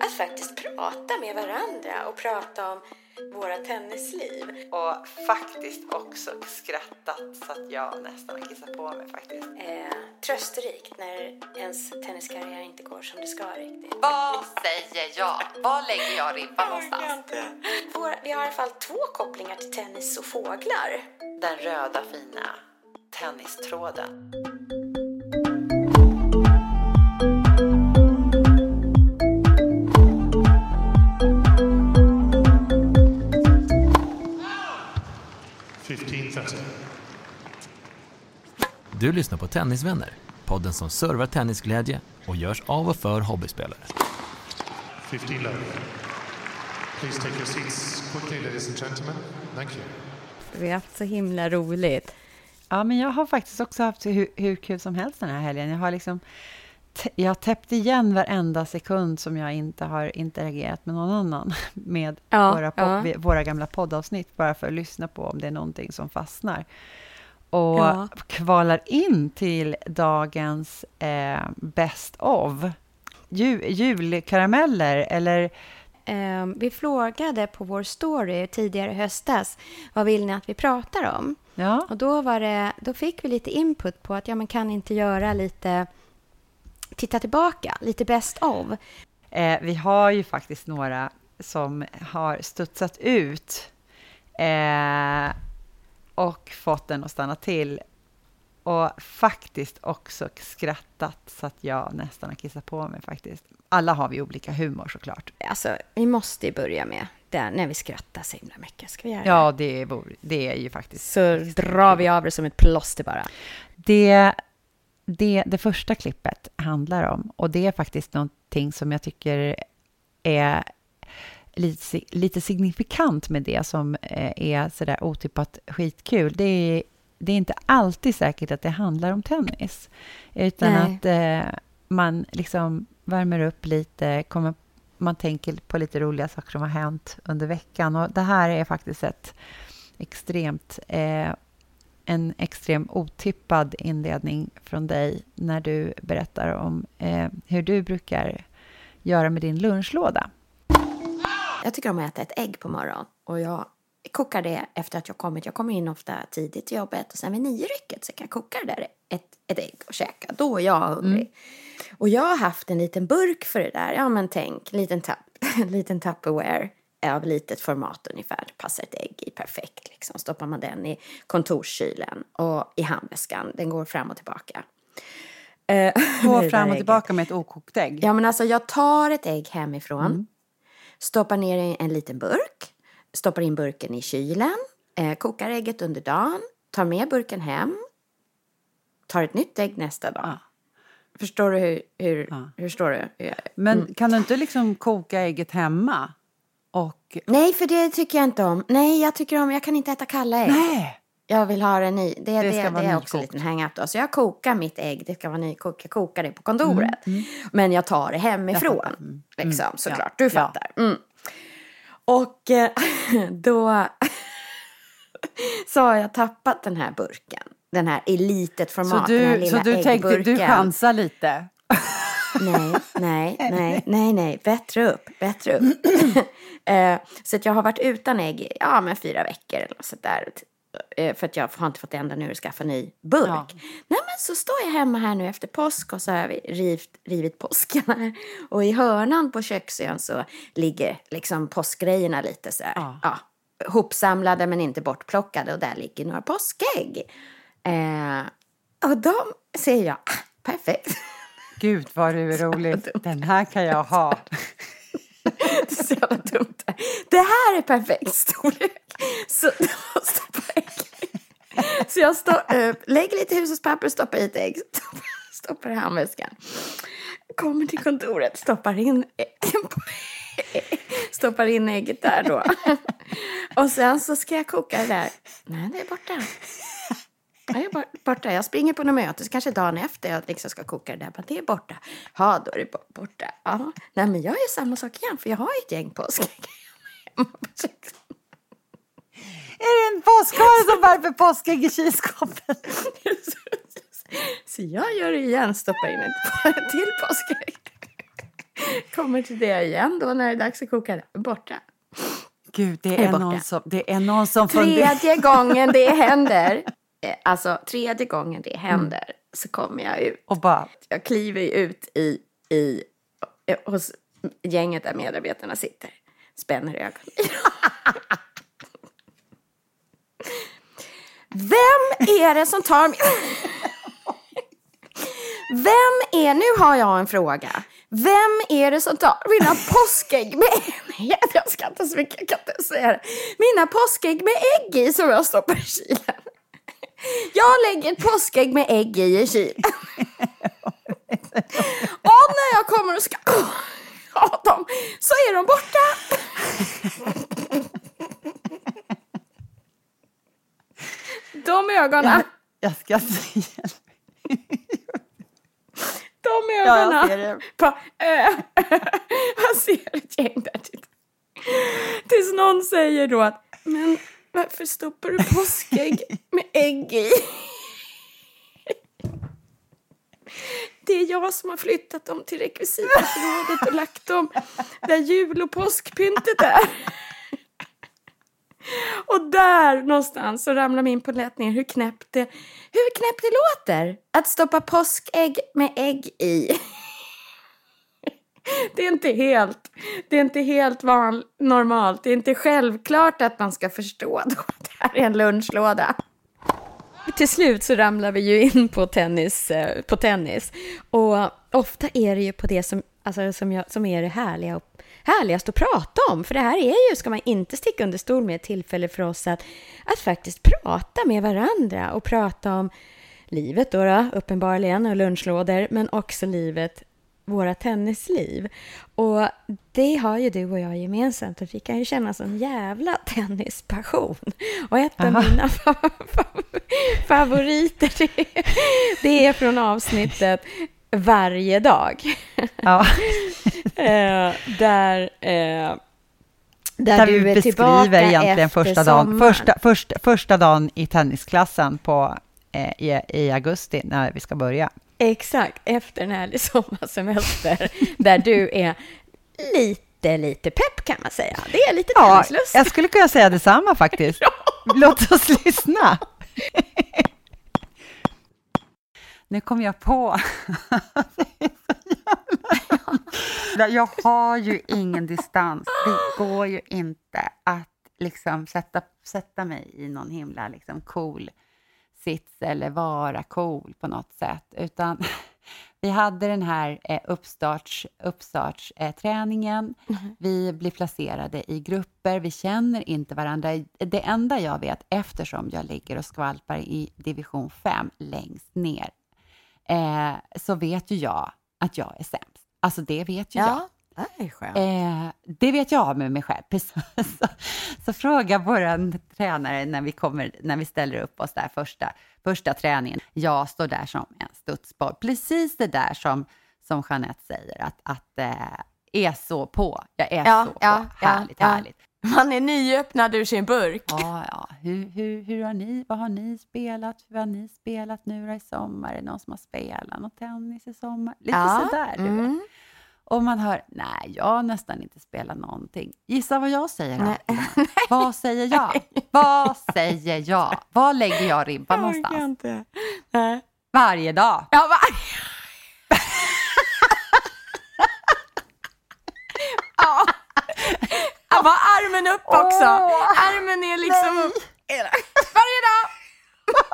Att faktiskt prata med varandra och prata om våra tennisliv. Och faktiskt också skrattat så att jag nästan har kissat på mig faktiskt. Eh, trösterikt när ens tenniskarriär inte går som det ska riktigt. Vad säger jag? Var lägger jag ribban någonstans? Vår, vi har i alla fall två kopplingar till tennis och fåglar. Den röda fina tennistråden. Du lyssnar på Tennisvänner, podden som servar tennisglädje och görs av och för hobbyspelare. 15 love. Please take your seats quickly, ladies and gentlemen. Thank you. Vi har haft så himla roligt. Ja, men jag har faktiskt också haft hur, hur kul som helst den här helgen. Jag har liksom jag har täppt igen varenda sekund som jag inte har interagerat med någon annan med Ja, våra, ja. våra gamla poddavsnitt, bara för att lyssna på om det är någonting som fastnar. Och Ja. kvalar in till dagens eh, Best of. Ju, julkarameller, eller Eh, vi frågade på vår story tidigare i höstas, vad vill ni att vi pratar om? ja, Och då, var det, då fick vi lite input på att ja, man kan inte göra lite, titta tillbaka, lite best of. Eh, vi har ju faktiskt några som har studsat ut eh, och fått den att stanna till. Och faktiskt också skrattat så att jag nästan har kissat på mig faktiskt. Alla har vi olika humor såklart. Alltså, vi måste ju börja med det när vi skrattar så himla mycket. Ska vi göra Ja, det är, det är ju faktiskt... Så drar vi av det som ett plåster bara. Det, det, det första klippet handlar om, och det är faktiskt någonting som jag tycker är lite, lite signifikant med det som eh, är sådär otippat skitkul. Det är, det är inte alltid säkert att det handlar om tennis, utan Nej. att eh, man liksom värmer upp lite, kommer, man tänker på lite roliga saker som har hänt under veckan. Och det här är faktiskt ett extremt eh, en extrem otippad inledning från dig när du berättar om eh, hur du brukar göra med din lunchlåda. Jag tycker om att äta ett ägg på morgonen och jag kokar det efter att jag kommit. Jag kommer in ofta tidigt till jobbet och sen vid nio rycket så kan jag koka det där ett, ett ägg och käka. Då är jag hungrig. Och jag har haft en liten burk för det där. Ja men tänk, en liten, tapp, en liten Tupperware av litet format ungefär. Passar ett ägg i perfekt liksom. Stoppar man den i kontorskylen och i handväskan. Den går fram och tillbaka. Eh, Gå med det fram och tillbaka med ett okokt ägg. Ja, men alltså jag tar ett ägg hemifrån, stoppar ner i en liten burk, stoppar in burken i kylen, eh, kokar ägget under dagen, tar med burken hem, tar ett nytt ägg nästa dag. Förstår du hur, hur, hur står du? Hur jag- Men kan du inte liksom koka ägget hemma? Och... Nej, för det tycker jag inte om. Nej, jag tycker om, jag kan inte äta kalla ägg. Nej! Jag vill ha det ny. Det, det, det, vara är också en liten hang-up då. Så jag kokar mitt ägg, det ska vara nykokt. Jag kokar det på kontoret. Men jag tar det hemifrån. Liksom, såklart. Du Ja. fattar. Mm. Och eh, då så har jag tappat den här burken. Den här i litet format. Så den här du, lilla så du tänkte, du äggburken. chansar lite? Nej, nej, nej, nej, nej, bättre upp, bättre upp. eh, så att jag har varit utan ägg ja, men fyra veckor eller så där. Eh, för att jag har inte fått ända nu att skaffa ny burk. Ja. Nej men så står jag hemma här nu efter påsk och så har vi rivit, rivit påskarna. Och i hörnan på köksön så ligger liksom påskgrejerna lite så här. Ja. Ja. hopsamlade men inte bortplockade och där ligger några påskägg. Eh, och de ser jag, ah, perfekt. Gud vad du är rolig. Den här kan jag ha. Det är så jävla dumt. Det här är perfekt storlek. Så. Så jag stå, äh, lägger lite hushållspapper stoppar i ett ägg. Stoppar, stoppar i handväskan. kommer till kontoret, stoppar in, stoppar in ägget där då. Och sen så ska jag koka det där. Nej, det är borta. Det är bort- borta. Jag springer på något möte, så kanske dagen efter jag liksom ska koka det där. Men det är borta. Ja, då är det bo- borta. Ja. Nej, men jag gör samma sak igen, för jag har ett gäng påskägg. Är det en påskhare som värper påskägg i kylskåpet? Så jag gör det igen, stoppar in ett till påskägg. Kommer till det igen då när det är dags att koka det. Borta. Gud, det är är, någon som, det är någon som. Tredje gången det händer, alltså tredje gången det händer så kommer jag ut. Och bara, Jag kliver ut i, i, eh, hos gänget där medarbetarna sitter. Spänner ögonen. Vem är det som tar min... Vem är... Nu har jag en fråga. Vem är det som tar mina påskägg med... Nej, jag ska inte så mycket, jag kan inte säga det. Mina påskägg med ägg i som jag stoppar i kylen. Jag lägger ett påskägg med ägg i i kylen. Och när jag kommer och ska ha dem så är de borta. De ögonen, jag ska säga de Ja, jag ögonen. ser det. På, äh, man ser ett gäng där. Tills någon säger då att men varför stoppar du påskägg med ägg i? Det är jag som har flyttat dem till rekvisitförrådet och lagt dem där jul och påskpyntet är. Och där någonstans så ramlar min polett ner hur knäppt det, hur knäppt det låter. Att stoppa påskägg med ägg i. Det är inte helt, det är inte helt van, normalt. Det är inte självklart att man ska förstå då att det här är en lunchlåda. Till slut så ramlar vi ju in på tennis, eh, på tennis. Och ofta är det ju på det som, alltså, som, jag, som är det härliga och, härligast att prata om. För det här är ju, ska man inte sticka under stol med, ett tillfälle för oss att, att faktiskt prata med varandra och prata om livet då, då uppenbarligen, och lunchlådor, men också livet våra tennisliv. Och det har ju du och jag gemensamt, att vi kan ju känna sån jävla tennispassion. Och ett av Aha. mina fa- fa- favoriter, det, det är från avsnittet Varje dag. Ja. Eh, där, eh, där, Där du beskriver egentligen första dagen, första, första, första dagen i tennisklassen på, eh, i, i augusti när vi ska börja. Exakt, efter en härlig sommarsemester där du är lite, lite pepp kan man säga. Det är lite Ja, jag skulle kunna säga detsamma faktiskt. Låt oss lyssna. Nu kom jag på. Jag har ju ingen distans. Det går ju inte att liksom sätta, sätta mig i någon himla liksom cool sits eller vara cool på något sätt. Utan vi hade den här eh, uppstarts, uppstartsträningen. Vi blir placerade i grupper. Vi känner inte varandra. Det enda jag vet, eftersom jag ligger och skvalpar i division 5 längst ner, eh, så vet ju jag att jag är sämst. Alltså det vet ju jag. Ja, det är skönt. Eh, det vet jag med mig själv. Så, så fråga vår tränare när vi, kommer, när vi ställer upp oss där första, första träningen. Jag står där som en studsboll. Precis det där som, som Jeanette säger, att, att eh, är så på. Jag är Ja, så på. ja, härligt, ja. härligt. Man är nyöppnad ur sin burk. Ja, ja. Hur, hur, hur har ni, vad har ni spelat? Hur har ni spelat nu i sommar? Är det någon som har spelat något tennis i sommar? Lite sådär, du vet. Och man hör, nej, jag har nästan inte spelat någonting. Gissa vad jag säger då? Nej. Vad säger jag? Vad säger jag? Var lägger jag ribban någonstans? inte. Nej. Varje dag. Ja, va? ja. ja, var armen upp också. Åh, armen är liksom upp. Varje dag.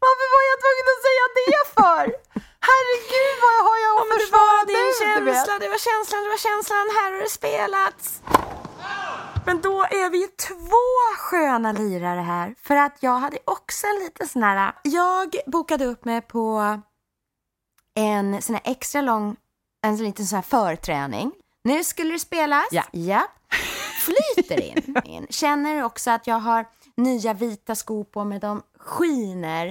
Varför var jag tvungen att säga det för? Herregud, vad har jag att Men det försvara var din nu, känsla, det var känslan, det var känslan. Här har det spelats. Men då är vi två sköna lirare här. För att jag hade också en liten sån här... Jag bokade upp mig på en sån här extra lång en liten så här förträning. Nu skulle det spelas. Ja. ja. Flyter in, in. Känner också att jag har nya vita skor på mig. De skiner.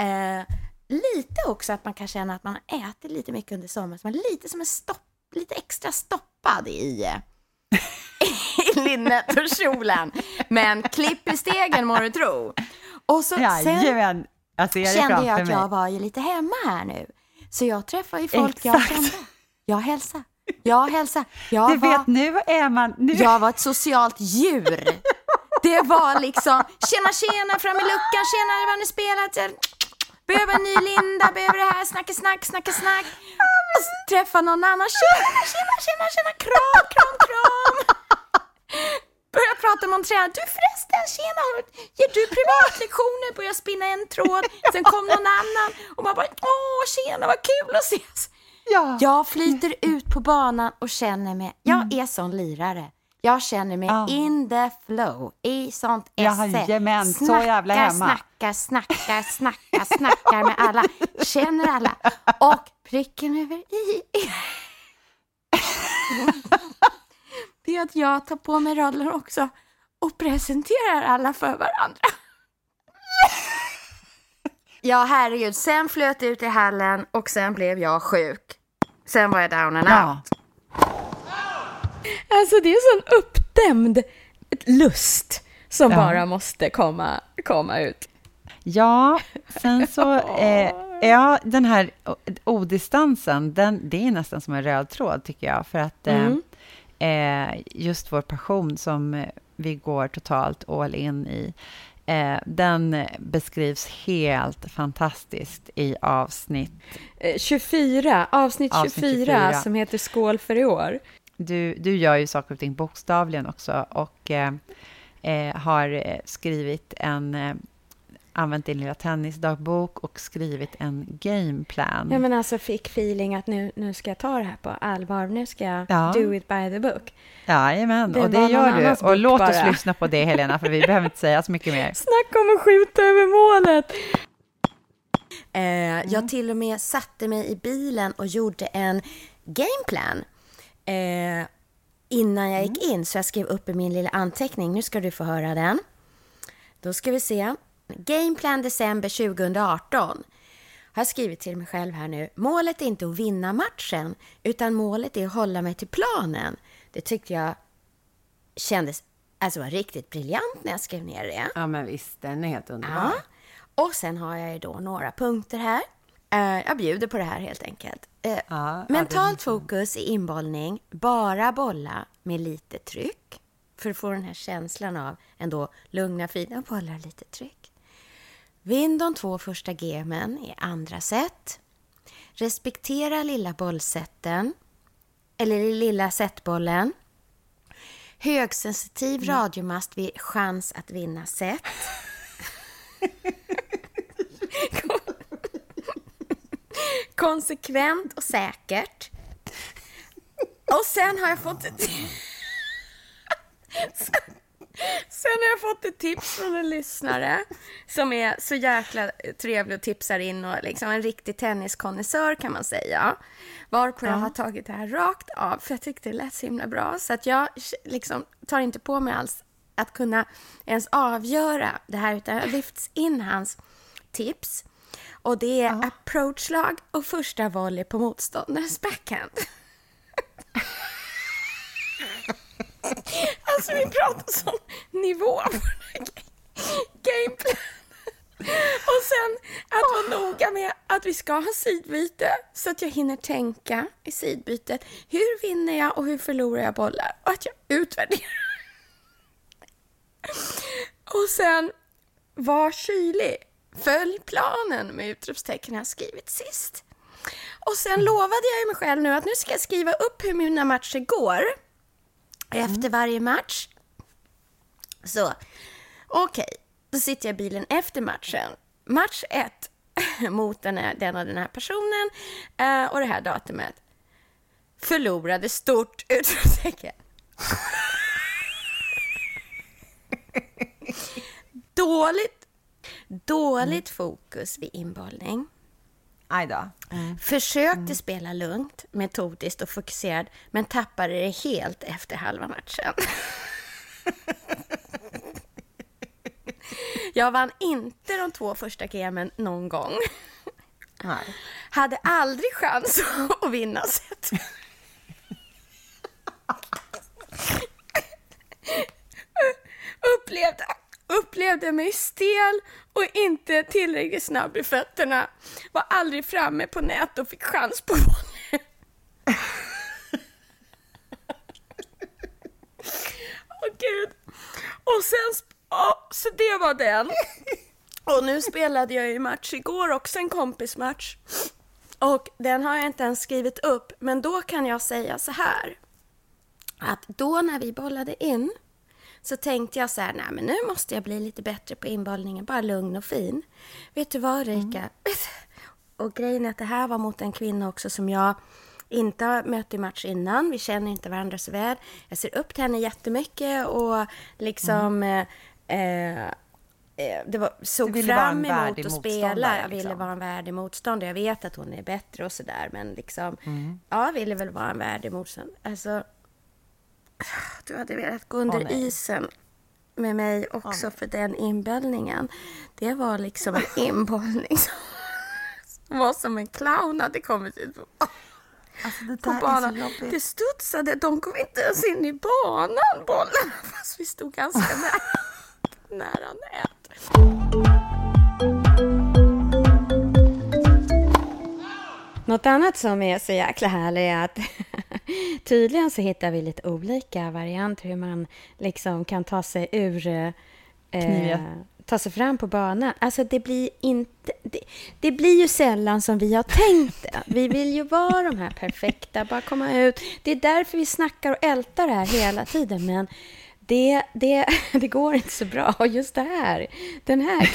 Eh, lite också att man kan känna att man har ätit lite mycket under sommaren. Så man är lite som en stopp, lite extra stoppad i, i linnet och kjolen. Men klipp i stegen må du tro. Och så, sen Jajamän, jag det kände jag att mig. jag var ju lite hemma här nu. Så jag träffar ju folk jag Exakt. kände. Jag hälsar. Jag hälsar. Jag Du var, vet, nu är man... Nu... jag var ett socialt djur. Det var liksom, tjena tjena fram i luckan, tjena vad har ni spelat? Behöver en ny Linda, behöver det här, snacka snack, snacka snack. Och så träffa någon annan, tjena tjena tjena tjena, kram, kram, kram. Börja prata med någon tränare, du förresten, tjena, ger du privatlektioner? Börja spinna en tråd, sen kom någon annan och man bara, åh tjena vad kul att ses. Ja. Jag flyter ut på banan och känner mig, jag är sån lirare. Jag känner mig Ja. in the flow, i sånt esse. Jajamän, så jävla hemma. Snackar, snackar, snackar, snackar med alla, känner alla. Och pricken över i. Det är att jag tar på mig rollen också och presenterar alla för varandra. Ja, herregud. Sen flöt ut i hallen och sen blev jag sjuk. Sen var jag down and out. Ja. Alltså det är sån uppdämd lust som Ja. bara måste komma, komma ut. Ja, sen så... Eh, ja, den här odistansen, den, det är nästan som en röd tråd, tycker jag. För att eh, Mm. eh, just vår passion som eh, vi går totalt all in i, eh, den beskrivs helt fantastiskt i avsnitt. Eh, 24, avsnitt 24, Avsnitt 24. som heter Skål för i år. Du, du gör ju saker och ting bokstavligen också och eh, eh, har eh, skrivit en... Eh, använt din lilla tennisdagbok och skrivit en gameplan. Ja men alltså fick feeling att nu, nu ska jag ta det här på allvar, nu ska jag Ja. do it by the book. Jajamän, och det gör du. Och låt oss bara. lyssna på det, Helena, för vi behöver inte säga så mycket mer. Snacka om att skjuta över målet! Eh, Jag till och med satte mig i bilen och gjorde en gameplan eh, innan jag gick in. Så jag skrev upp i min lilla anteckning. Nu ska du få höra den. Då ska vi se. Gameplan december 2018. Har jag skrivit till mig själv här nu. Målet är inte att vinna matchen, utan målet är att hålla mig till planen. Det tyckte jag kändes alltså, var riktigt briljant när jag skrev ner det. Ja, men visst, den är helt underbar. Ja. Och sen har jag ju då några punkter här. Eh, jag bjuder på det här helt enkelt. Eh, ja, mentalt fokus i inbollning, bara bolla med lite tryck. För att få den här känslan av ändå lugna, fina bollar, lite tryck. Vinn de två första gemen i andra set. Respektera lilla bollsätten, eller lilla setbollen. Högsensitiv radiomast vid chans att vinna set. Konsekvent och säkert. Och sen har jag fått ett... Sen har jag fått ett tips från en lyssnare som är så jäkla trevlig och tipsar in och liksom en riktig tenniskonnässör kan man säga. Varpå jag har tagit det här rakt av för jag tyckte det lät så himla bra så att jag liksom tar inte på mig alls att kunna ens avgöra det här utan jag lyfts in hans tips. Och det är approachlag och första volley på motståndarens backhand. Alltså vi pratar sån nivå på den här ga- gameplanen. Och sen att vara noga med att vi ska ha sidbyte så att jag hinner tänka i sidbytet. Hur vinner jag och hur förlorar jag bollar? Och att jag utvärderar. Och sen var kylig. Följ planen med utropstecken jag skrivit sist. Och sen lovade jag mig själv nu att nu ska jag skriva upp hur mina matcher går efter varje match. Så, okej. Då sitter jag i bilen efter matchen. Match ett mot den, här, den och den här personen eh, och det här datumet. Förlorade stort! Utropstecken. Dåligt, dåligt fokus vid inbollning. Aj då. Försökte spela lugnt, metodiskt och fokuserad, men tappade det helt efter halva matchen. Jag vann inte de två första gamen någon gång. Nej. Hade aldrig chans att vinna set. Kände mig stel och inte tillräckligt snabb i fötterna. Var aldrig framme på nät och fick chans på volley. Åh gud. Och sen, oh, ja, så det var den. Och nu spelade jag ju match igår också, en kompismatch. Och den har jag inte ens skrivit upp, men då kan jag säga så här. Att då när vi bollade in så tänkte jag så här, nej men nu måste jag bli lite bättre på inbollningen, bara lugn och fin. Vet du vad Rika? Och grejen är att det här var mot en kvinna också som jag inte har mött i match innan. Vi känner inte varandra så väl. Jag ser upp till henne jättemycket och liksom eh, eh, eh, det var, såg fram emot att spela. Jag ville liksom. vara en värdig motståndare. Jag vet att hon är bättre och sådär, men liksom, Mm. ja, jag ville väl vara en värdig motståndare. Alltså, du hade velat gå under nej. isen med mig också för den inböllningen. Det var liksom en inbollning som var som en clown hade kommit ut på, Alltså det på banan. Det studsade, de kom inte ens in i banan, bollen, fast vi stod ganska nära, nära nät. Något annat som är så jäkla härligt är att tydligen så hittar vi lite olika varianter hur man liksom kan ta sig ur eh, Kniviga. ta sig fram på banan. Alltså det blir inte... Det, det blir ju sällan som vi har tänkt det. Vi vill ju vara de här perfekta, bara komma ut. Det är därför vi snackar och ältar det här hela tiden. Men det, det, det går inte så bra. Och just det här, den här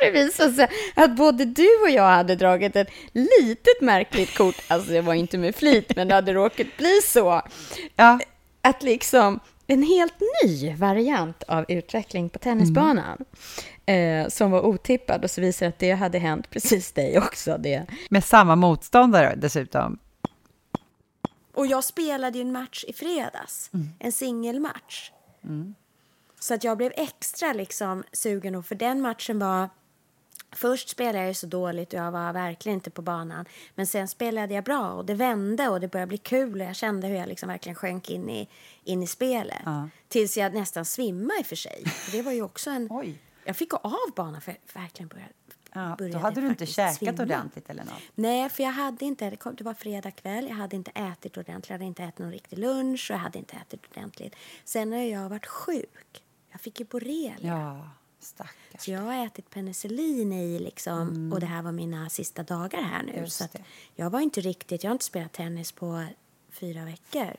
det visade sig att både du och jag hade dragit ett litet märkligt kort. Alltså det var inte med flit, men det hade råkat bli så. Ja, Att liksom en helt ny variant av utveckling på tennisbanan. Eh, som var otippad och så visade det att det hade hänt precis dig också. Det. med samma motståndare dessutom. Och jag spelade ju en match i fredags. En singelmatch. Så att jag blev extra liksom sugen. Och för den matchen var... Först spelade jag så dåligt och jag var verkligen inte på banan. Men sen spelade jag bra och det vände och det började bli kul. Och jag kände hur jag liksom verkligen sjönk in i, in i spelet. Ja. Tills jag nästan svimmade i för sig. Det var ju också en... Oj. Jag fick gå av banan för jag verkligen började, Ja, då hade du inte käkat svimma. ordentligt eller något. Nej, för jag hade inte, det var fredag kväll, jag hade inte ätit ordentligt, jag hade inte ätit någon riktig lunch och jag hade inte ätit ordentligt. Sen har jag varit sjuk. Jag fick ju borrelia. Ja, stackars. Så jag har ätit penicillin i liksom, och det här var mina sista dagar här nu. Mm. Just så jag var inte riktigt, jag har inte spelat tennis på fyra veckor.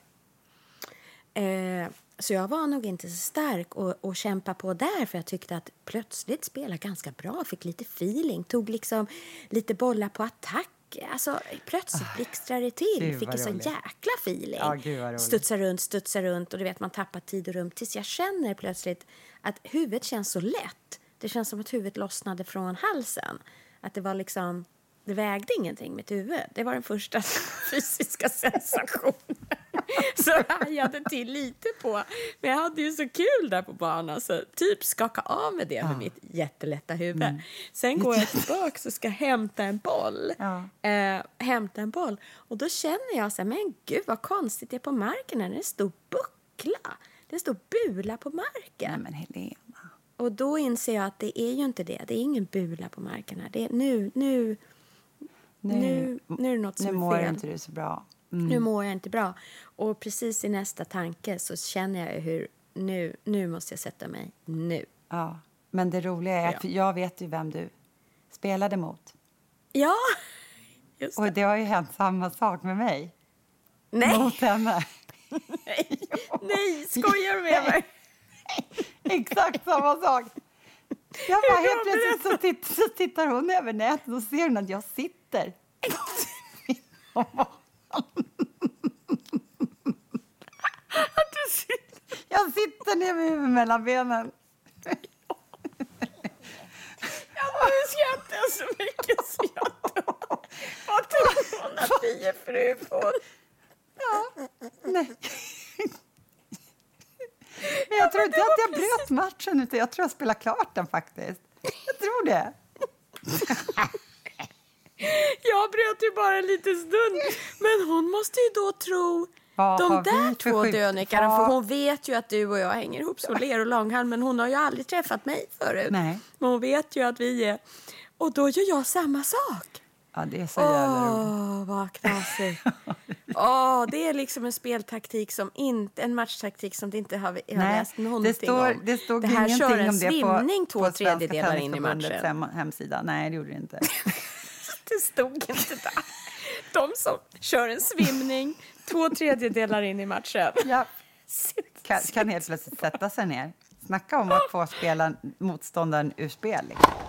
Eh, så jag var nog inte så stark och, och kämpa på där för jag tyckte att plötsligt spela ganska bra, fick lite feeling, tog liksom lite bollar på attack. Alltså plötsligt blixtrade det till, Ah, fick en sån jäkla feeling. Ja, gud, vad roligt. Studsa runt, studsa runt och du vet man tappar tid och rum tills jag känner plötsligt att huvudet känns så lätt. Det känns som att huvudet lossnade från halsen. Att det var liksom, det vägde ingenting mitt huvud. Det var den första fysiska sensationen. Så jag hajade till lite på. Men jag hade ju så kul där på banan så typ skaka av med det med mitt jättelätta huvud. Sen går jag tillbaka och ska hämta en boll. Ja. Eh, hämta en boll. Och då känner jag så här, men gud vad konstigt det är på marken. här. Det är en stor buckla. Det är en stor bula på marken. Nej men Helena. Och då inser jag att det är ju inte det. Det är ingen bula på marken här. Det är nu, nu, nu, nu är det något som nu är mår fel. inte du så bra. Mm. Nu mår jag inte bra. Och precis i nästa tanke så känner jag hur nu, nu måste jag sätta mig. Nu. Ja. Men det roliga är att Ja. jag vet ju vem du spelade mot. Ja, just det. Och det har ju hänt samma sak med mig. Nej, Mot henne. Nej, skojar du med mig? Exakt samma sak. Jag bara, helt plötsligt så, titt, så tittar hon över nätet och ser hon att jag sitter. Att du sitter... Jag sitter ner med huvudet mellan benen. Ja, nu skrattar jag så mycket så jag dör. fru får... Nej. Men jag tror inte att jag bröt matchen, utan jag tror jag spelade klart den faktiskt. Jag tror det. Jag bröt ju bara en liten stund. Men hon måste ju då tro Vad de där två dönikarna. För hon vet ju att du och jag hänger ihop så ler och långhalm. Men hon har ju aldrig träffat mig förut. Nej. Men hon vet ju att vi är... Och då gör jag samma sak. Ja, det är så jävla roligt. Åh, vad knasigt. Åh, det är liksom en speltaktik som inte, en matchtaktik som det inte har, har Nej, läst någonting det, står, om. det stod det här ingenting kör en om det på, svimning två på tredjedelar in i matchen. hem, hemsida. Nej, det gjorde det inte. Det stod inte där. De som kör en svimning två tredjedelar in i matchen. Ja. Kan, kan helt plötsligt sätta sig ner. Snacka om att få spela motståndaren ur spel. Liksom.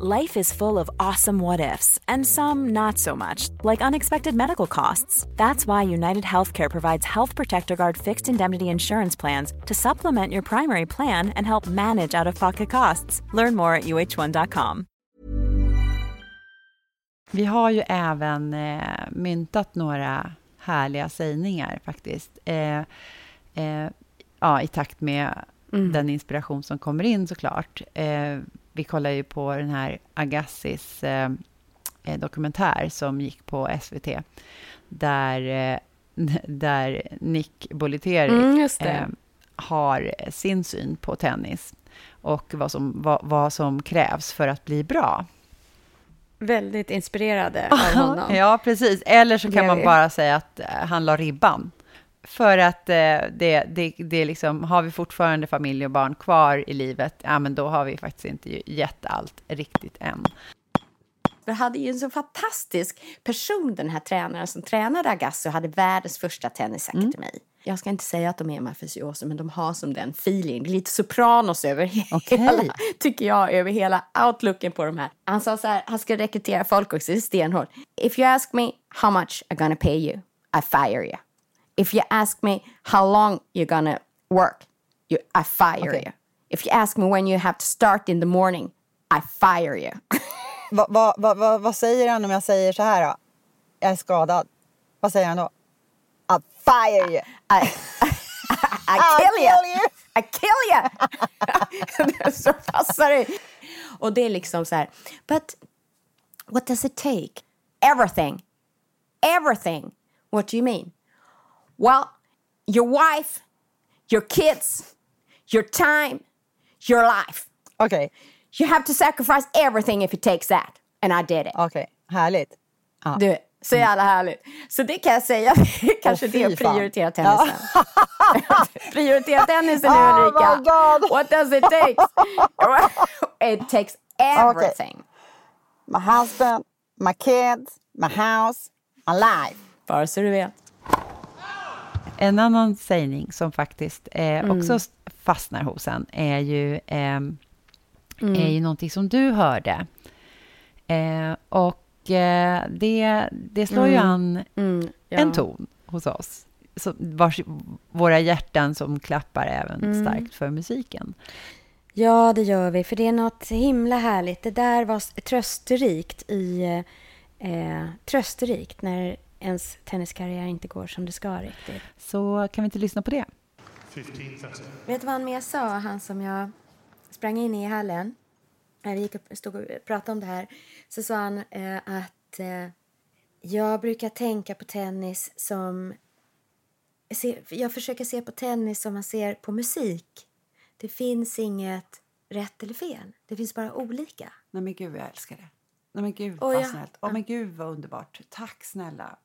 Life is full of awesome what ifs, and some not so much, like unexpected medical costs. That's why United Healthcare provides Health Protector Guard fixed indemnity insurance plans to supplement your primary plan and help manage out of pocket costs. Learn more at uh1.com. Vi har ju även eh, myntat några härliga sägningar faktiskt. Eh, eh, ja, I takt med den inspiration som kommer in såklart. Eh, vi kollar ju på den här Agassis eh, eh, dokumentär som gick på SVT. Där, eh, där Nick Bollettieri Mm, eh, har sin syn på tennis och vad som, vad, vad som krävs för att bli bra. Väldigt inspirerade av honom. Ja, precis. Eller så kan man bara säga att eh, han la ribban. För att eh, det, det, det liksom, har vi fortfarande familj och barn kvar i livet, ja men då har vi faktiskt inte gett allt riktigt än. Vi hade ju en så fantastisk person, den här tränaren som tränade Agassi och hade världens första tennisakademi. Jag ska inte säga att de är mafiosi, men de har som den feeling. Det är lite sopranos över Okej. hela, tycker jag, över hela outlooken på de här. Han sa så här, han ska rekrytera folk också, det är stenhårt. If you ask me how much I'm gonna pay you, I fire you. If you ask me how long you're gonna work, you, I fire Okej. you. If you ask me when you have to start in the morning, I fire you. Va, va, va, va, vad säger han om jag säger så här då? Jag är skadad. Vad säger han då? I fire you! I, I kill you. I kill you! så passar det. Och det är liksom så här, but what does it take? Everything. Everything. What do you mean? Well, your wife, your kids, your time, your life. Okej, You have to sacrifice everything if it takes that. And I did it. okej. Härligt. Du, så jävla härligt. Så det kan jag säga, kanske Åh, det att prioritera tennisen. prioritera tennisen nu Oh Ulrika. my God. What does it take? it takes everything. My husband, my kids, my house, my life. Bara så du vet. En annan sägning som faktiskt eh, också s- fastnar hos en är ju, ehm, är ju någonting som du hörde. Eh, och eh, det, det slår ju an Mm, ja. en ton hos oss. Så, vars, våra hjärtan som klappar även starkt för musiken. Ja, det gör vi. För det är något himla härligt. Det där var trösterikt i... Eh, trösterikt när ens tenniskarriär inte går som det ska riktigt. Så kan vi inte lyssna på det? 15.30. Vet du vad han mer sa, han som jag sprang in i i hallen? När vi gick upp, stod och pratade om det här. Så sa han eh, att eh, jag brukar tänka på tennis som... Jag försöker se på tennis som man ser på musik. Det finns inget rätt eller fel. Det finns bara olika. Nej men gud, jag älskar det. Nej men gud, Åh, vad ja. snällt. Åh men gud, vad underbart. Tack snälla.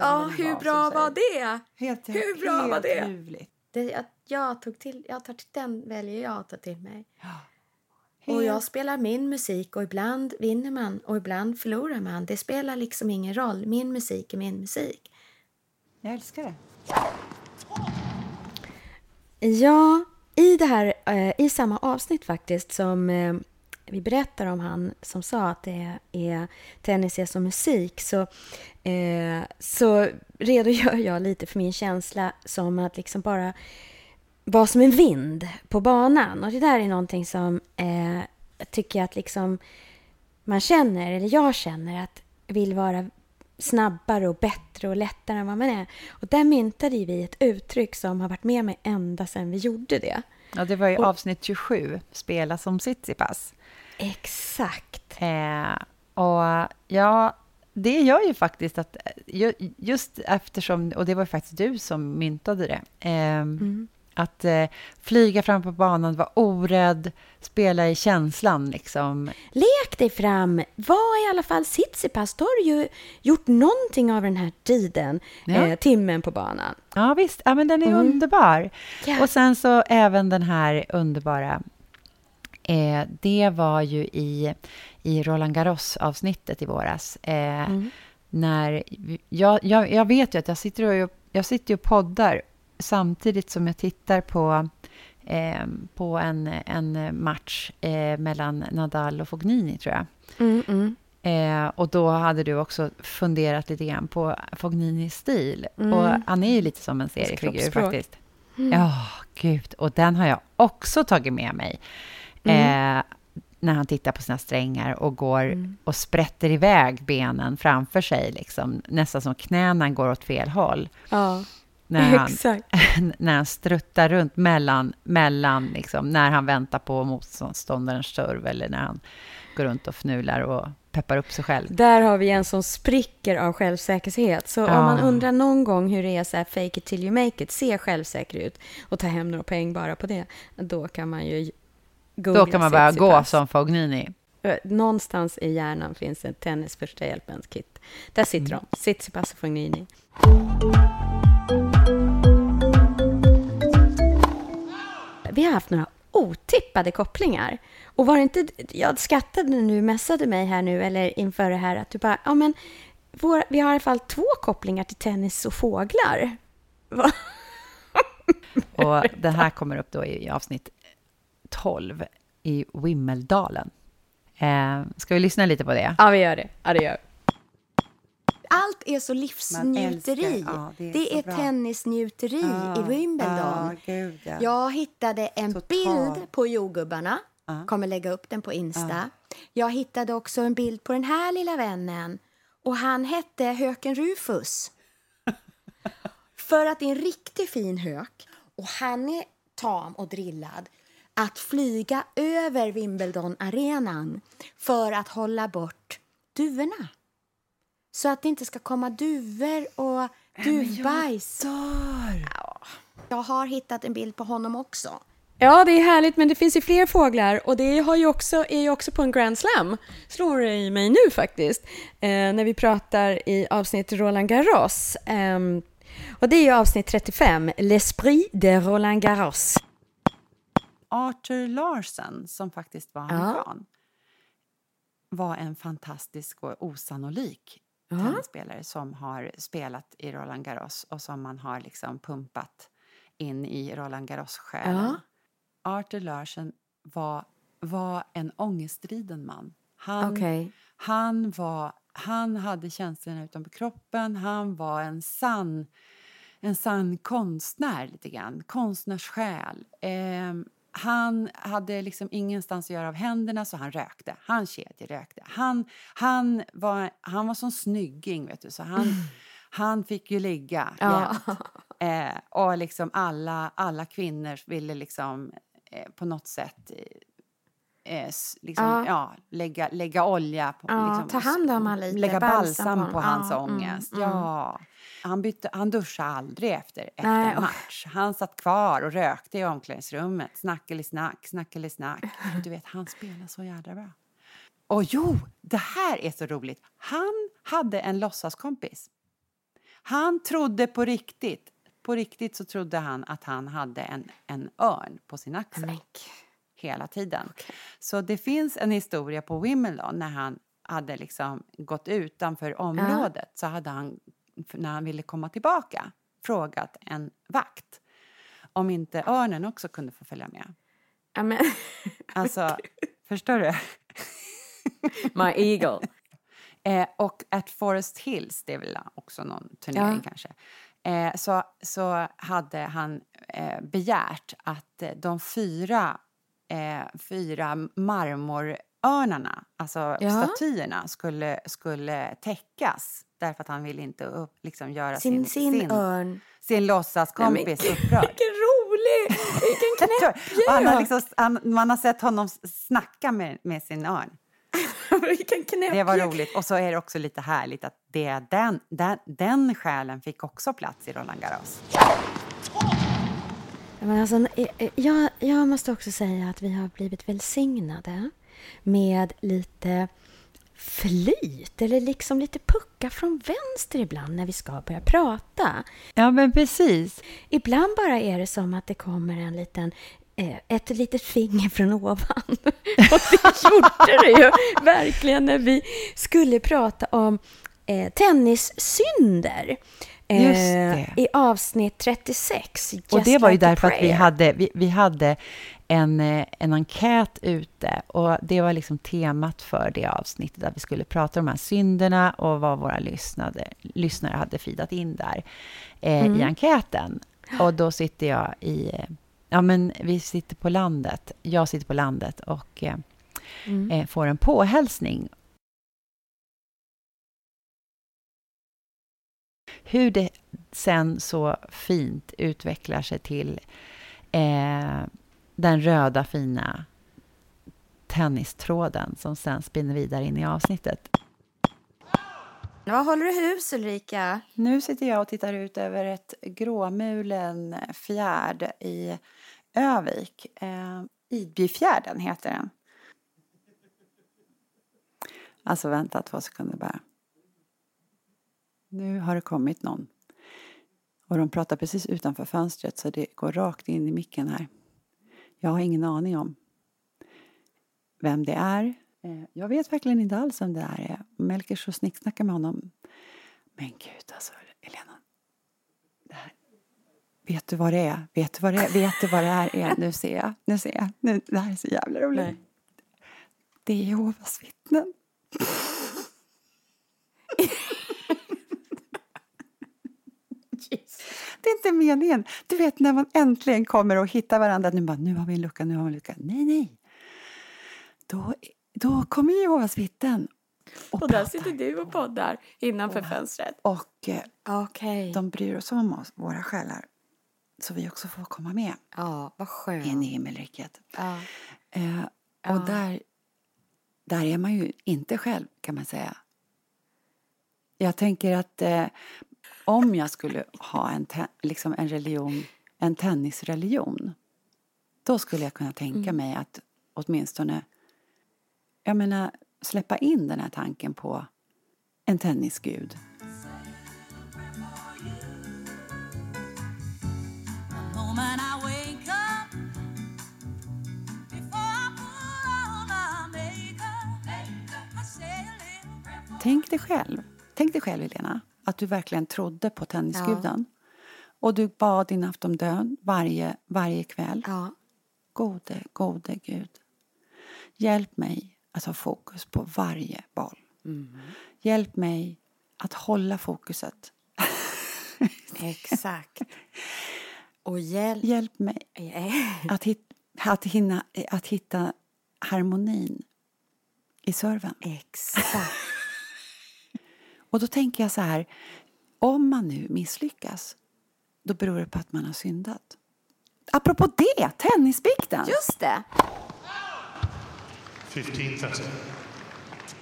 Ja, hur var bra var det? Helt, Hur bra helt var det? ljuvligt. det jag, jag, tog till, jag tar till, den väljer jag att ta till mig. Och jag spelar min musik och ibland vinner man och ibland förlorar man. Det spelar liksom ingen roll. Min musik är min musik. Jag älskar det. Ja, i det här, eh, i samma avsnitt faktiskt som eh, vi berättar om han som sa att det är tennis är som musik så, eh, så redogör jag lite för min känsla som att liksom bara vara som en vind på banan. Och det där är någonting som eh, jag tycker att liksom man känner, eller jag känner, att vill vara snabbare och bättre och lättare än vad man är. Och där myntade vi ett uttryck som har varit med mig ända sedan vi gjorde det. Ja, det var ju Och- avsnitt 27, Spela som Tsitsipas. Exakt. Eh, och ja, det gör ju faktiskt att ju- just eftersom, och det var faktiskt du som myntade det, eh, att eh, flyga fram på banan, vara orädd, spela i känslan liksom. Lek dig fram. Var i alla fall Tsitsipas. Då har du ju gjort någonting av den här tiden, Ja. eh, timmen på banan. Ja, visst. Ja, men den är underbar. Ja. Och sen så även den här underbara... Eh, det var ju i, i Roland Garros-avsnittet i våras. Eh, när vi- jag, jag, jag vet ju att jag sitter och, jag sitter och poddar samtidigt som jag tittar på, eh, på en, en match eh, mellan Nadal och Fognini, tror jag. Eh, och då hade du också funderat lite grann på Fogninis stil. Och han är ju lite som en seriefigur faktiskt. Ja, gud. Och den har jag också tagit med mig. Eh, när han tittar på sina strängar och går och sprätter iväg benen framför sig, liksom, nästan som knäna går åt fel håll. Ja, När han, exakt. när han struttar runt mellan, mellan liksom, när han väntar på motståndarens serve eller när han går runt och fnular och peppar upp sig själv. Där har vi en som spricker av självsäkerhet. Så Ja. om man undrar någon gång hur det är så här fake it till you make it, se självsäker ut och ta hem några poäng bara på det, då kan man ju googla Då kan man bara gå som Fognini. Eh, Någonstans i hjärnan finns ett tennis första hjälpens kit. Där sitter Mm. de, Tsitsipas och Fognini. Vi har haft några otippade kopplingar. Och var det inte, jag skattade när du messade mig här nu, eller inför det här, att du bara, ja men, vår, vi har i alla fall två kopplingar till tennis och fåglar. Va? Och det här kommer upp då i avsnitt 12 i Wimmeldalen. Eh, ska vi lyssna lite på det? Ja, vi gör det. Ja, det gör vi. Allt är så livsnjuteri. ja, det är det är tennisnjuteri i Wimbledon. gud, ja. Jag hittade en Total. bild på jordgubbarna. Kommer lägga upp den på Insta. Jag hittade också en bild på den här lilla vännen. Och han hette Höken Rufus. För att det är en riktigt fin hök. Och han är tam och drillad att flyga över Wimbledon-arenan för att hålla bort duvorna. Så att det inte ska komma duvor och duvbajs. Ja, jag har hittat en bild på honom också. Ja, det är härligt, men det finns ju fler fåglar och det har ju också, är ju också på en Grand Slam, slår det i mig nu faktiskt, eh, när vi pratar i avsnitt Roland Garros. Ehm, och det är ju avsnitt 35, L'Esprit de Roland Garros. Arthur Larsen, som faktiskt var amerikan, var en fantastisk och osannolik tennisspelare som har spelat i Roland Garros och som man har liksom pumpat in i Roland Garros-själen. Arthur Larsen var, var en ångestriden man. Han, Okej. han, var, han hade känslorna utanpå kroppen, han var en sann en sann konstnär lite grann, konstnärssjäl. Eh, han hade liksom ingenstans att göra av händerna så han rökte. Han kedjerökte. Han, han, var, han var som snygging, vet du, så han, han fick ju ligga Ja. jämt. Eh, och liksom alla, alla kvinnor ville liksom eh, på något sätt eh, liksom, Ja. ja. lägga, lägga olja på, Ja, liksom, ta hand om han lite, lägga balsam balsam på på, honom. hans Ja, mm, ångest. mm. Ja. Han, bytte, han duschade aldrig efter, efter Nej, match. Han satt kvar och rökte i omklädningsrummet. Snackeli-snack, snackeli-snack. Du vet, han spelar så jädra bra. Och jo, det här är så roligt. Han hade en låtsaskompis. Han trodde på riktigt, på riktigt så trodde han att han hade en, en örn på sin axel. Men, hela tiden. Så det finns en historia på Wimbledon när han hade liksom gått utanför området så hade han, när han ville komma tillbaka, frågat en vakt om inte örnen också kunde få följa med. Ja, men, Alltså, förstår du? my eagle. Eh, och at Forest Hills, det är väl också någon turnering Ja. kanske, eh, så, så hade han eh, begärt att eh, de fyra, eh, fyra marmorörnarna, alltså Ja. statyerna, skulle, skulle täckas därför att han ville inte upp, liksom göra Sin, sin, sin, örn. sin låtsaskompis Nej, men gud, upprörd. Vilken rolig! Vilken knäpp han har liksom, han, man har sett honom snacka med, med sin örn. Vilken knäpp Det var roligt. Och så är det också lite härligt att det den, den, den själen fick också plats i Roland Garros. Men alltså, eh, eh, jag, jag måste också säga att vi har blivit välsignade med lite flyt eller liksom lite pucka från vänster ibland när vi ska börja prata. Ja, men precis. Ibland bara är det som att det kommer en liten eh, ett litet finger från ovan. Och det gjorde det ju verkligen när vi skulle prata om eh, tennissynder. Eh, Just det. I avsnitt 36. Och Just det var ju Like därför att vi hade, vi, vi hade en, eh, en enkät ute och det var liksom temat för det avsnittet där vi skulle prata om de här synderna och vad våra lyssnade, lyssnare hade fidat in där eh, Mm. i enkäten. Och då sitter jag i, eh, ja men vi sitter på landet, jag sitter på landet och eh, Mm. eh, får en påhälsning. Hur det sen så fint utvecklar sig till eh, den röda fina tennistråden som sen spinner vidare in i avsnittet. Vad håller du hus Ulrika? Nu sitter jag och tittar ut över ett gråmulen fjärd i Övik. Eh, Idbyfjärden heter den. Alltså vänta två sekunder bara. Nu har det kommit någon. Och de pratar precis utanför fönstret så det går rakt in i micken här. Jag har ingen aning om vem det är. Eh, Jag vet verkligen inte alls vem det är. Melker så snicksnackar med honom. Men gud alltså, Elena. Det här. Vet du vad det är? Vet du vad det är? Vet du vad det här är? Nu ser jag. Nu ser jag. Nu, det här är så jävla roligt. Nej. Det är Jehovas vittnen. Det är inte meningen. Du vet när man äntligen kommer och hittar varandra. Nu bara, nu har vi en lucka, nu har vi en lucka. Nej, nej. Då, då kommer Jehovas vittnen. Och, Och där sitter du och poddar innanför fönstret. Och eh, Okej. de bryr oss om oss, våra själar. Så vi också får komma med Ja, vad skönt. in i himmelriket. Ja. Eh, Ja. och där, där är man ju inte själv, kan man säga. Jag tänker att eh, om jag skulle ha en, liksom en religion, en tennisreligion då skulle jag kunna tänka mig att åtminstone jag menar, släppa in den här tanken på en tennisgud. Tänk dig själv, tänk dig själv Helena, att du verkligen trodde på tennisguden. Och du bad din aftondön varje, varje kväll. Ja. Gode, gode Gud. Hjälp mig att ha fokus på varje boll. Hjälp mig att hålla fokuset. Exakt. Och hjälp... Hjälp mig att, hit, att, hinna, att hitta harmonin i serven. Exakt. Och då tänker jag så här, om man nu misslyckas, då beror det på att man har syndat. Apropå det, tennisbikten! Just det. 1530.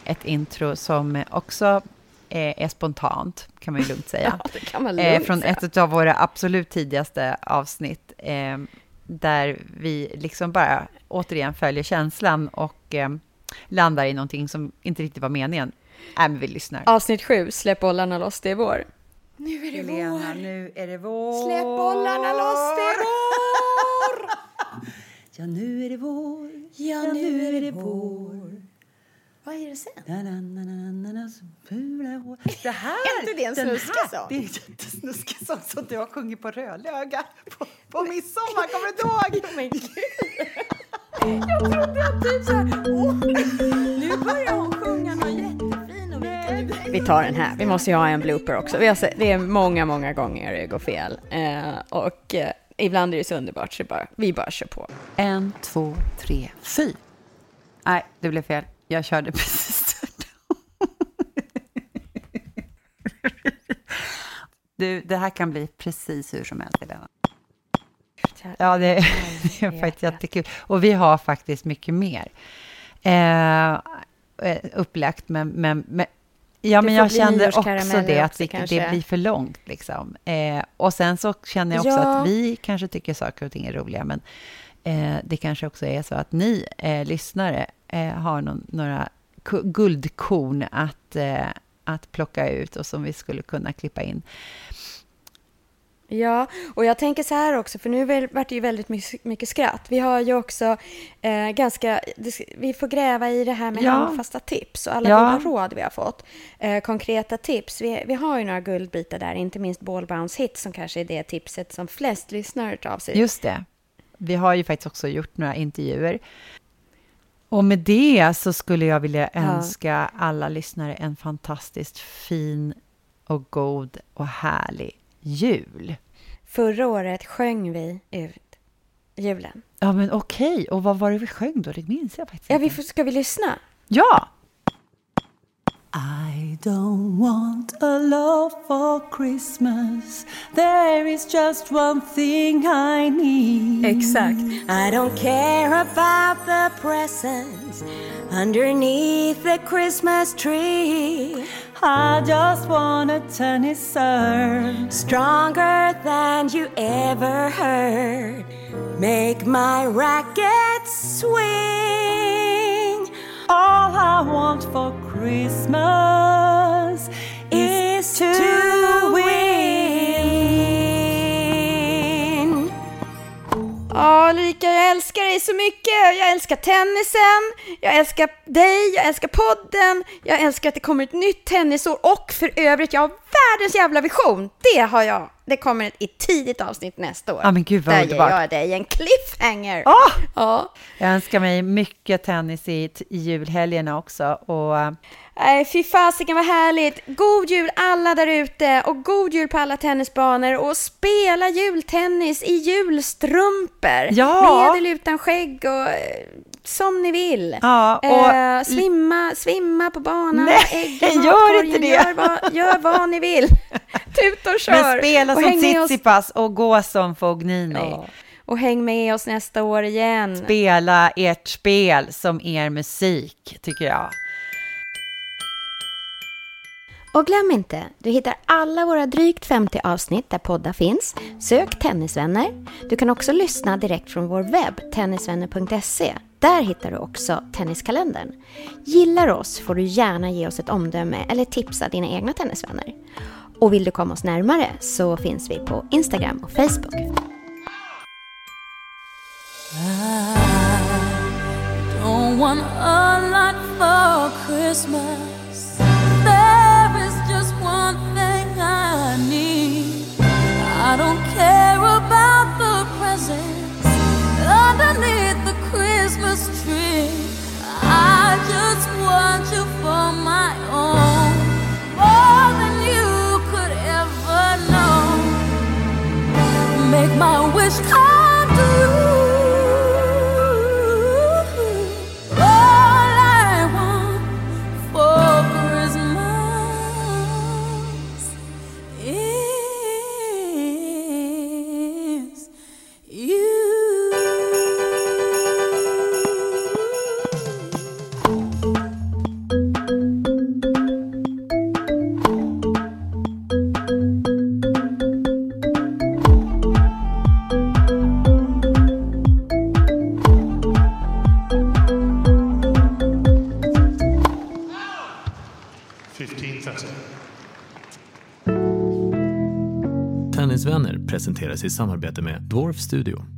Ett intro som också eh, är spontant, kan man ju lugnt säga. det kan man eh, lugnt från säga. ett av våra absolut tidigaste avsnitt. Eh, där vi liksom bara återigen följer känslan och eh, landar i någonting som inte riktigt var meningen. Äh, men vi lyssnar. Avsnitt sju, släpp bollarna loss, det är vår. Nu är det Helena, nu är det vår! Släpp bollarna loss, det är vår! Ja, nu är det vår. Ja, nu är det vår. Vad är det sen? Na, na, na, na, na, na, så fula hår. Det här, Är inte det en den snuskig här- sång? Det är en jättesnuskig sång som du har sjungit på Rödlöga på, på midsommar. Kommer du ihåg? Men gud! Jag trodde att du såhär, åh, nu börjar hon sjunga någon vi tar den här, vi måste ju ha en blooper också. Har det är många, många gånger det går fel. Eh, och eh, ibland är det så underbart så bara, vi bara kör på. En, två, tre, fy. Nej, det blev fel. Jag körde precis. Du, det här kan bli precis hur som helst, Helena. Ja, det, det är faktiskt jättekul. Och vi har faktiskt mycket mer eh, eh, upplagt, men, men, men Ja, men jag kände också det, att också, det, blir för långt. Liksom. Eh, och sen så känner jag också Ja. att vi kanske tycker saker och ting är roliga, men eh, det kanske också är så att ni eh, lyssnare eh, har någon, några guldkorn att, eh, att plocka ut och som vi skulle kunna klippa in. Ja, och jag tänker så här också, för nu vart det ju väldigt mycket, skratt. Vi har ju också eh, ganska, vi får gräva i det här med Ja. handfasta tips och alla Ja. goda råd vi har fått. Eh, konkreta tips. Vi, vi har ju några guldbitar där, inte minst Ballbounce Hit som kanske är det tipset som flest lyssnare tar av sig. Just det. Vi har ju faktiskt också gjort några intervjuer. Och med det så skulle jag vilja Ja. önska alla lyssnare en fantastiskt fin och god och härlig jul. Förra året sjöng vi ut julen. Ja, men okej. Och vad var det vi sjöng då? Det minns jag faktiskt Ja, inte. vi får, ska vi lyssna? Ja! I don't want a love for Christmas. There is just one thing I need. Exakt. I don't care about the presents underneath the Christmas tree. I just want a tennis serve. Stronger than you ever heard. Make my racket swing. All I want for Christmas is, to, win. Ja, Ulrika, jag älskar dig så mycket. Jag älskar tennisen, jag älskar dig, jag älskar podden, jag älskar att det kommer ett nytt tennisår. Och för övrigt, jag har världens jävla vision. Det har jag. Det kommer ett tidigt avsnitt nästa år. Ja, men gud vad Där ger jag dig en cliffhanger. Ah! Ja. Jag önskar mig mycket tennis i, i julhelgerna också. Och, eh, Nej, fy fasiken vad härligt! God jul alla där ute och god jul på alla tennisbanor och spela jultennis i julstrumpor! Ja. Med eller utan skägg och eh, som ni vill. Ja, och- eh, svimma, svimma på banan, Nej, ha ägg i gör inte det. Gör vad, gör vad ni vill. Tuta och kör! men spela och som Tsitsipas och gå som Fognini. Ja. Och häng med oss nästa år igen. Spela ert spel som er musik, tycker jag. Och glöm inte, du hittar alla våra drygt 50 avsnitt där poddar finns. Sök Tennisvänner. Du kan också lyssna direkt från vår webb, tennisvänner.se. Där hittar du också Tenniskalendern. Gillar oss får du gärna ge oss ett omdöme eller tipsa dina egna tennisvänner. Och vill du komma oss närmare så finns vi på Instagram och Facebook. Don't want a lot for Christmas. My own more than you could ever know. Make my wish come Tennisvänner presenteras i samarbete med Dwarf Studio.